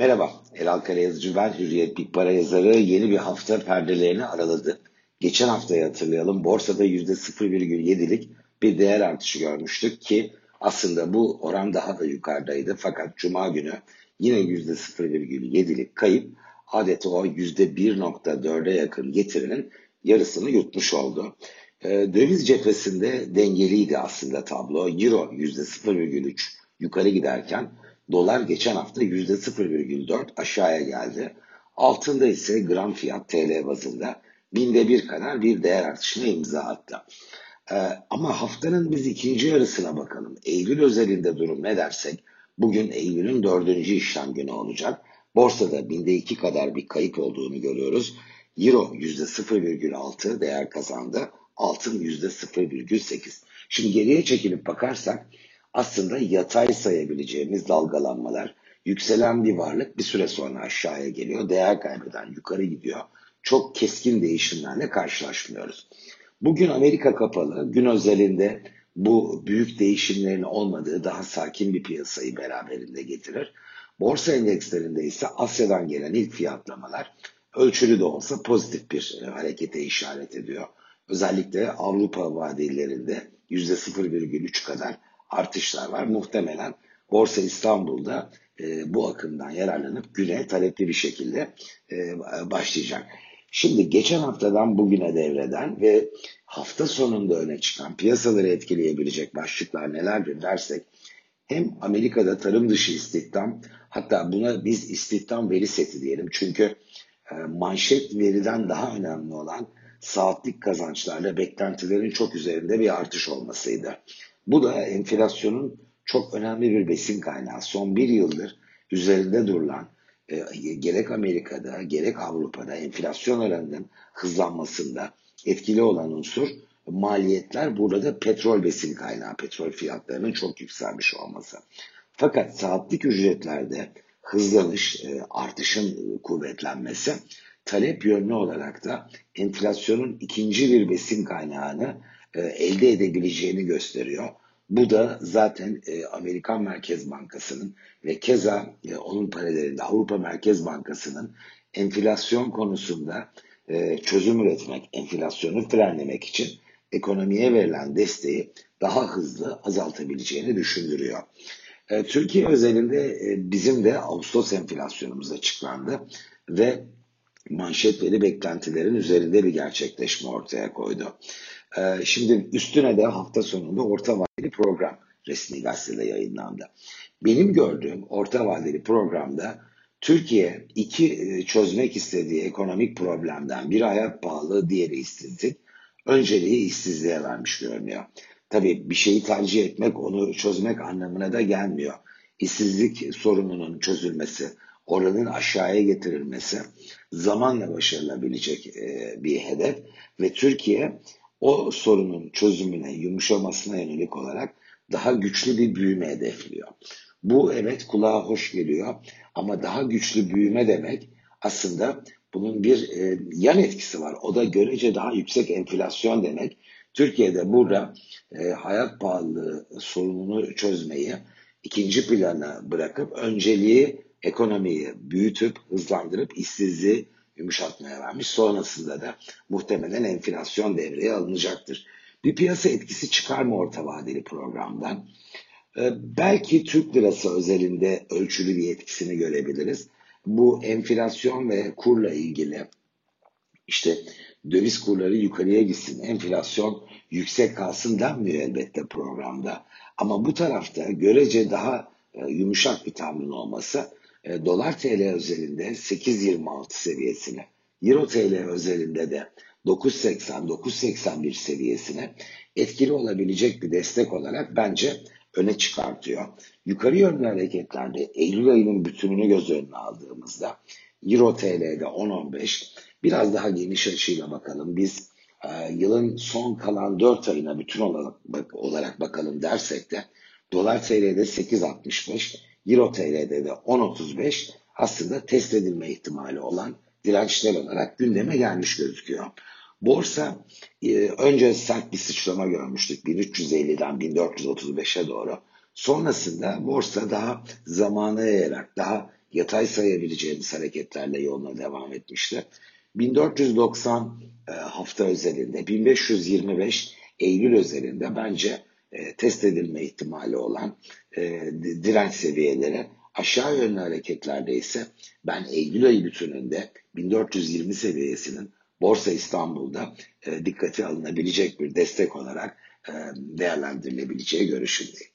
Merhaba, Elal Kara yazıcı ben, Hürriyet Big Para yazarı yeni bir hafta perdelerini araladı. Geçen haftayı hatırlayalım, borsada %0,7'lik bir değer artışı görmüştük ki aslında bu oran daha da yukarıdaydı. Fakat Cuma günü yine %0,7'lik kayıp adeta o %1.4'e yakın getirinin yarısını yutmuş oldu. E, döviz cephesinde dengeliydi aslında tablo. Euro %0,3 yukarı giderken dolar geçen hafta %0,4 aşağıya geldi. Altında ise gram fiyat TL bazında binde bir kadar bir değer artışına imza attı. Ee, ama haftanın biz ikinci yarısına bakalım. Eylül özelinde durum ne dersek bugün Eylül'ün dördüncü işlem günü olacak. Borsada binde iki kadar bir kayıp olduğunu görüyoruz. Euro %0,6 değer kazandı. Altın %0,8. Şimdi geriye çekilip bakarsak aslında yatay sayabileceğimiz dalgalanmalar. Yükselen bir varlık bir süre sonra aşağıya geliyor. Değer kaybeden yukarı gidiyor. Çok keskin değişimlerle karşılaşmıyoruz. Bugün Amerika kapalı. Gün özelinde bu büyük değişimlerin olmadığı daha sakin bir piyasayı beraberinde getirir. Borsa endekslerinde ise Asya'dan gelen ilk fiyatlamalar ölçülü de olsa pozitif bir harekete işaret ediyor. Özellikle Avrupa vadelerinde %0,3 kadar artışlar var. Muhtemelen Borsa İstanbul'da e, bu akımdan yararlanıp güne talepli bir şekilde e, başlayacak. Şimdi geçen haftadan bugüne devreden ve hafta sonunda öne çıkan piyasaları etkileyebilecek başlıklar nelerdir dersek hem Amerika'da tarım dışı istihdam hatta buna biz istihdam veri seti diyelim çünkü e, manşet veriden daha önemli olan saatlik kazançlarla beklentilerin çok üzerinde bir artış olmasıydı. Bu da enflasyonun çok önemli bir besin kaynağı. Son bir yıldır üzerinde durulan e, gerek Amerika'da gerek Avrupa'da enflasyon oranının hızlanmasında etkili olan unsur maliyetler burada petrol besin kaynağı, petrol fiyatlarının çok yükselmiş olması. Fakat saatlik ücretlerde hızlanış, e, artışın kuvvetlenmesi talep yönlü olarak da enflasyonun ikinci bir besin kaynağını e, elde edebileceğini gösteriyor. Bu da zaten e, Amerikan Merkez Bankası'nın ve keza e, onun paralelinde Avrupa Merkez Bankası'nın enflasyon konusunda e, çözüm üretmek, enflasyonu frenlemek için ekonomiye verilen desteği daha hızlı azaltabileceğini düşündürüyor. E, Türkiye özelinde e, bizim de Ağustos enflasyonumuz açıklandı ve manşet veri beklentilerin üzerinde bir gerçekleşme ortaya koydu. Ee, şimdi üstüne de hafta sonunda orta vadeli program resmi gazetede yayınlandı. Benim gördüğüm orta vadeli programda Türkiye iki e, çözmek istediği ekonomik problemden biri hayat pahalı, diğeri işsizlik. Önceliği işsizliğe vermiş görünüyor. Tabii bir şeyi tercih etmek onu çözmek anlamına da gelmiyor. İşsizlik sorununun çözülmesi, oranın aşağıya getirilmesi zamanla başarılabilecek e, bir hedef ve Türkiye o sorunun çözümüne, yumuşamasına yönelik olarak daha güçlü bir büyüme hedefliyor. Bu evet kulağa hoş geliyor ama daha güçlü büyüme demek aslında bunun bir e, yan etkisi var. O da görece daha yüksek enflasyon demek. Türkiye'de burada e, hayat pahalılığı sorununu çözmeyi ikinci plana bırakıp önceliği ekonomiyi büyütüp hızlandırıp işsizliği yumuşatmaya vermiş. Sonrasında da muhtemelen enflasyon devreye alınacaktır. Bir piyasa etkisi çıkar mı orta vadeli programdan? Ee, belki Türk lirası özelinde ölçülü bir etkisini görebiliriz. Bu enflasyon ve kurla ilgili işte döviz kurları yukarıya gitsin, enflasyon yüksek kalsın denmiyor elbette programda. Ama bu tarafta görece daha e, yumuşak bir tavrın olması e, dolar TL özelinde 8.26 seviyesine, Euro TL özelinde de 9.80-9.81 seviyesine etkili olabilecek bir destek olarak bence öne çıkartıyor. Yukarı yönlü hareketlerde Eylül ayının bütününü göz önüne aldığımızda Euro TL'de 10.15 biraz daha geniş açıyla bakalım. Biz e, yılın son kalan 4 ayına bütün olarak, olarak bakalım dersek de dolar TL'de 8.65 Euro TL'de de 10.35 aslında test edilme ihtimali olan dirençler olarak gündeme gelmiş gözüküyor. Borsa e, önce sert bir sıçrama görmüştük 1350'den 1435'e doğru. Sonrasında borsa daha zamana yayarak, daha yatay sayabileceğimiz hareketlerle yoluna devam etmişti. 1490 e, hafta özelinde, 1525 Eylül özelinde bence e, test edilme ihtimali olan e, direnç seviyeleri aşağı yönlü hareketlerde ise ben Eylül ayı bütününde 1420 seviyesinin Borsa İstanbul'da e, dikkate alınabilecek bir destek olarak e, değerlendirilebileceği görüşündeyim.